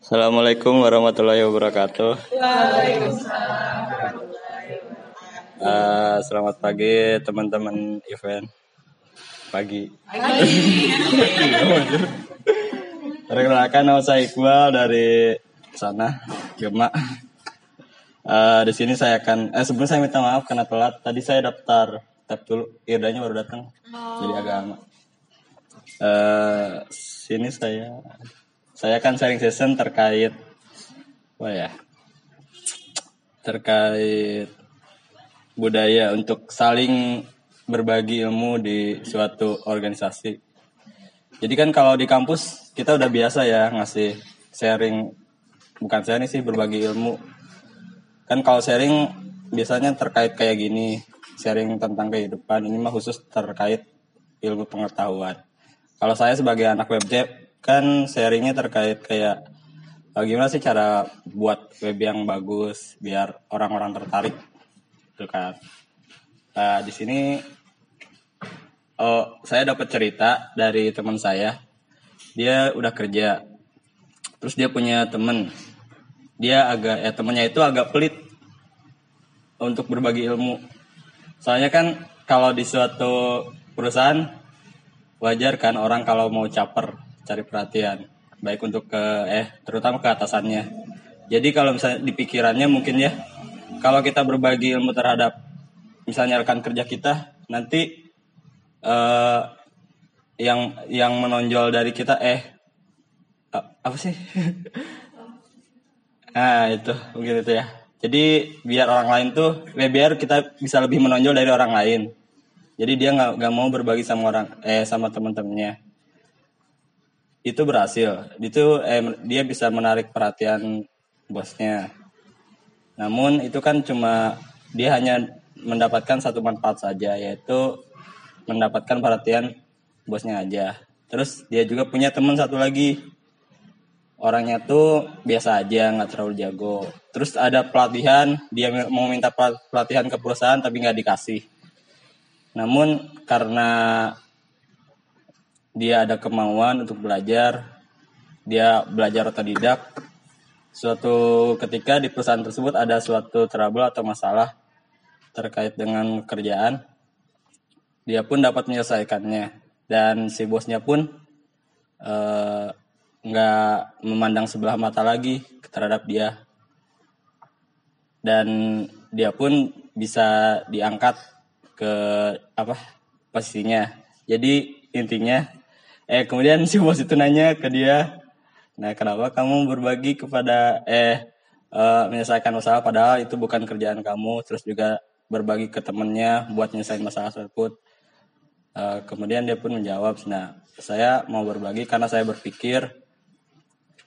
Assalamualaikum warahmatullahi wabarakatuh. Uh, selamat pagi teman-teman event. Pagi. Perkenalkan nama saya Iqbal dari sana, Gema. Uh, di sini saya akan, eh sebelum saya minta maaf karena telat. Tadi saya daftar, tab dulu, irdanya baru datang. Jadi agama. Uh, sini saya saya akan sharing session terkait apa ya terkait budaya untuk saling berbagi ilmu di suatu organisasi. Jadi kan kalau di kampus kita udah biasa ya ngasih sharing bukan sharing sih berbagi ilmu. Kan kalau sharing biasanya terkait kayak gini, sharing tentang kehidupan ini mah khusus terkait ilmu pengetahuan. Kalau saya sebagai anak web kan sharingnya terkait kayak bagaimana sih cara buat web yang bagus biar orang-orang tertarik gitu kan. Nah, di sini oh saya dapat cerita dari teman saya. Dia udah kerja terus dia punya temen dia agak ya temennya itu agak pelit untuk berbagi ilmu. Soalnya kan kalau di suatu perusahaan wajar kan orang kalau mau caper cari perhatian baik untuk ke eh terutama ke atasannya. Jadi kalau misalnya di pikirannya mungkin ya kalau kita berbagi ilmu terhadap misalnya rekan kerja kita nanti eh, yang yang menonjol dari kita eh apa sih? Nah itu mungkin itu ya. Jadi biar orang lain tuh ya biar kita bisa lebih menonjol dari orang lain. Jadi dia nggak mau berbagi sama orang eh sama teman-temannya itu berhasil. Itu eh, dia bisa menarik perhatian bosnya. Namun itu kan cuma dia hanya mendapatkan satu manfaat saja yaitu mendapatkan perhatian bosnya aja. Terus dia juga punya teman satu lagi. Orangnya tuh biasa aja nggak terlalu jago. Terus ada pelatihan dia mau minta pelatihan ke perusahaan tapi nggak dikasih. Namun karena dia ada kemauan untuk belajar, dia belajar otodidak. Suatu ketika di perusahaan tersebut ada suatu trouble atau masalah terkait dengan kerjaan, dia pun dapat menyelesaikannya. Dan si bosnya pun eh, nggak uh, memandang sebelah mata lagi terhadap dia. Dan dia pun bisa diangkat ke apa posisinya. Jadi intinya eh kemudian si bos itu nanya ke dia nah kenapa kamu berbagi kepada eh uh, menyelesaikan masalah padahal itu bukan kerjaan kamu terus juga berbagi ke temennya buat menyelesaikan masalah tersebut? Uh, kemudian dia pun menjawab nah saya mau berbagi karena saya berpikir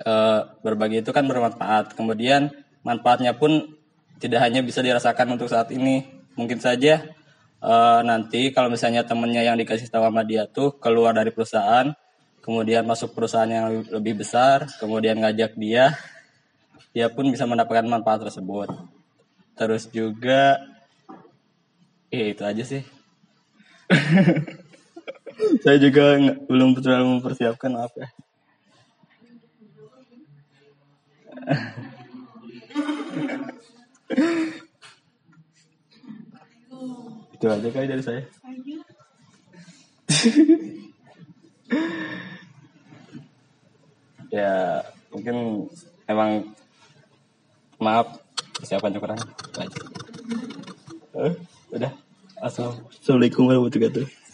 uh, berbagi itu kan bermanfaat. Kemudian manfaatnya pun tidak hanya bisa dirasakan untuk saat ini. Mungkin saja uh, nanti kalau misalnya temennya yang dikasih tahu sama dia tuh keluar dari perusahaan, kemudian masuk perusahaan yang lebih besar, kemudian ngajak dia, dia pun bisa mendapatkan manfaat tersebut. Terus juga, eh itu aja sih. Saya juga belum terlalu mempersiapkan maaf ya. Itu aja kali dari saya. ya mungkin emang maaf persiapan kurang. Uh, udah. Assalamualaikum warahmatullahi wabarakatuh.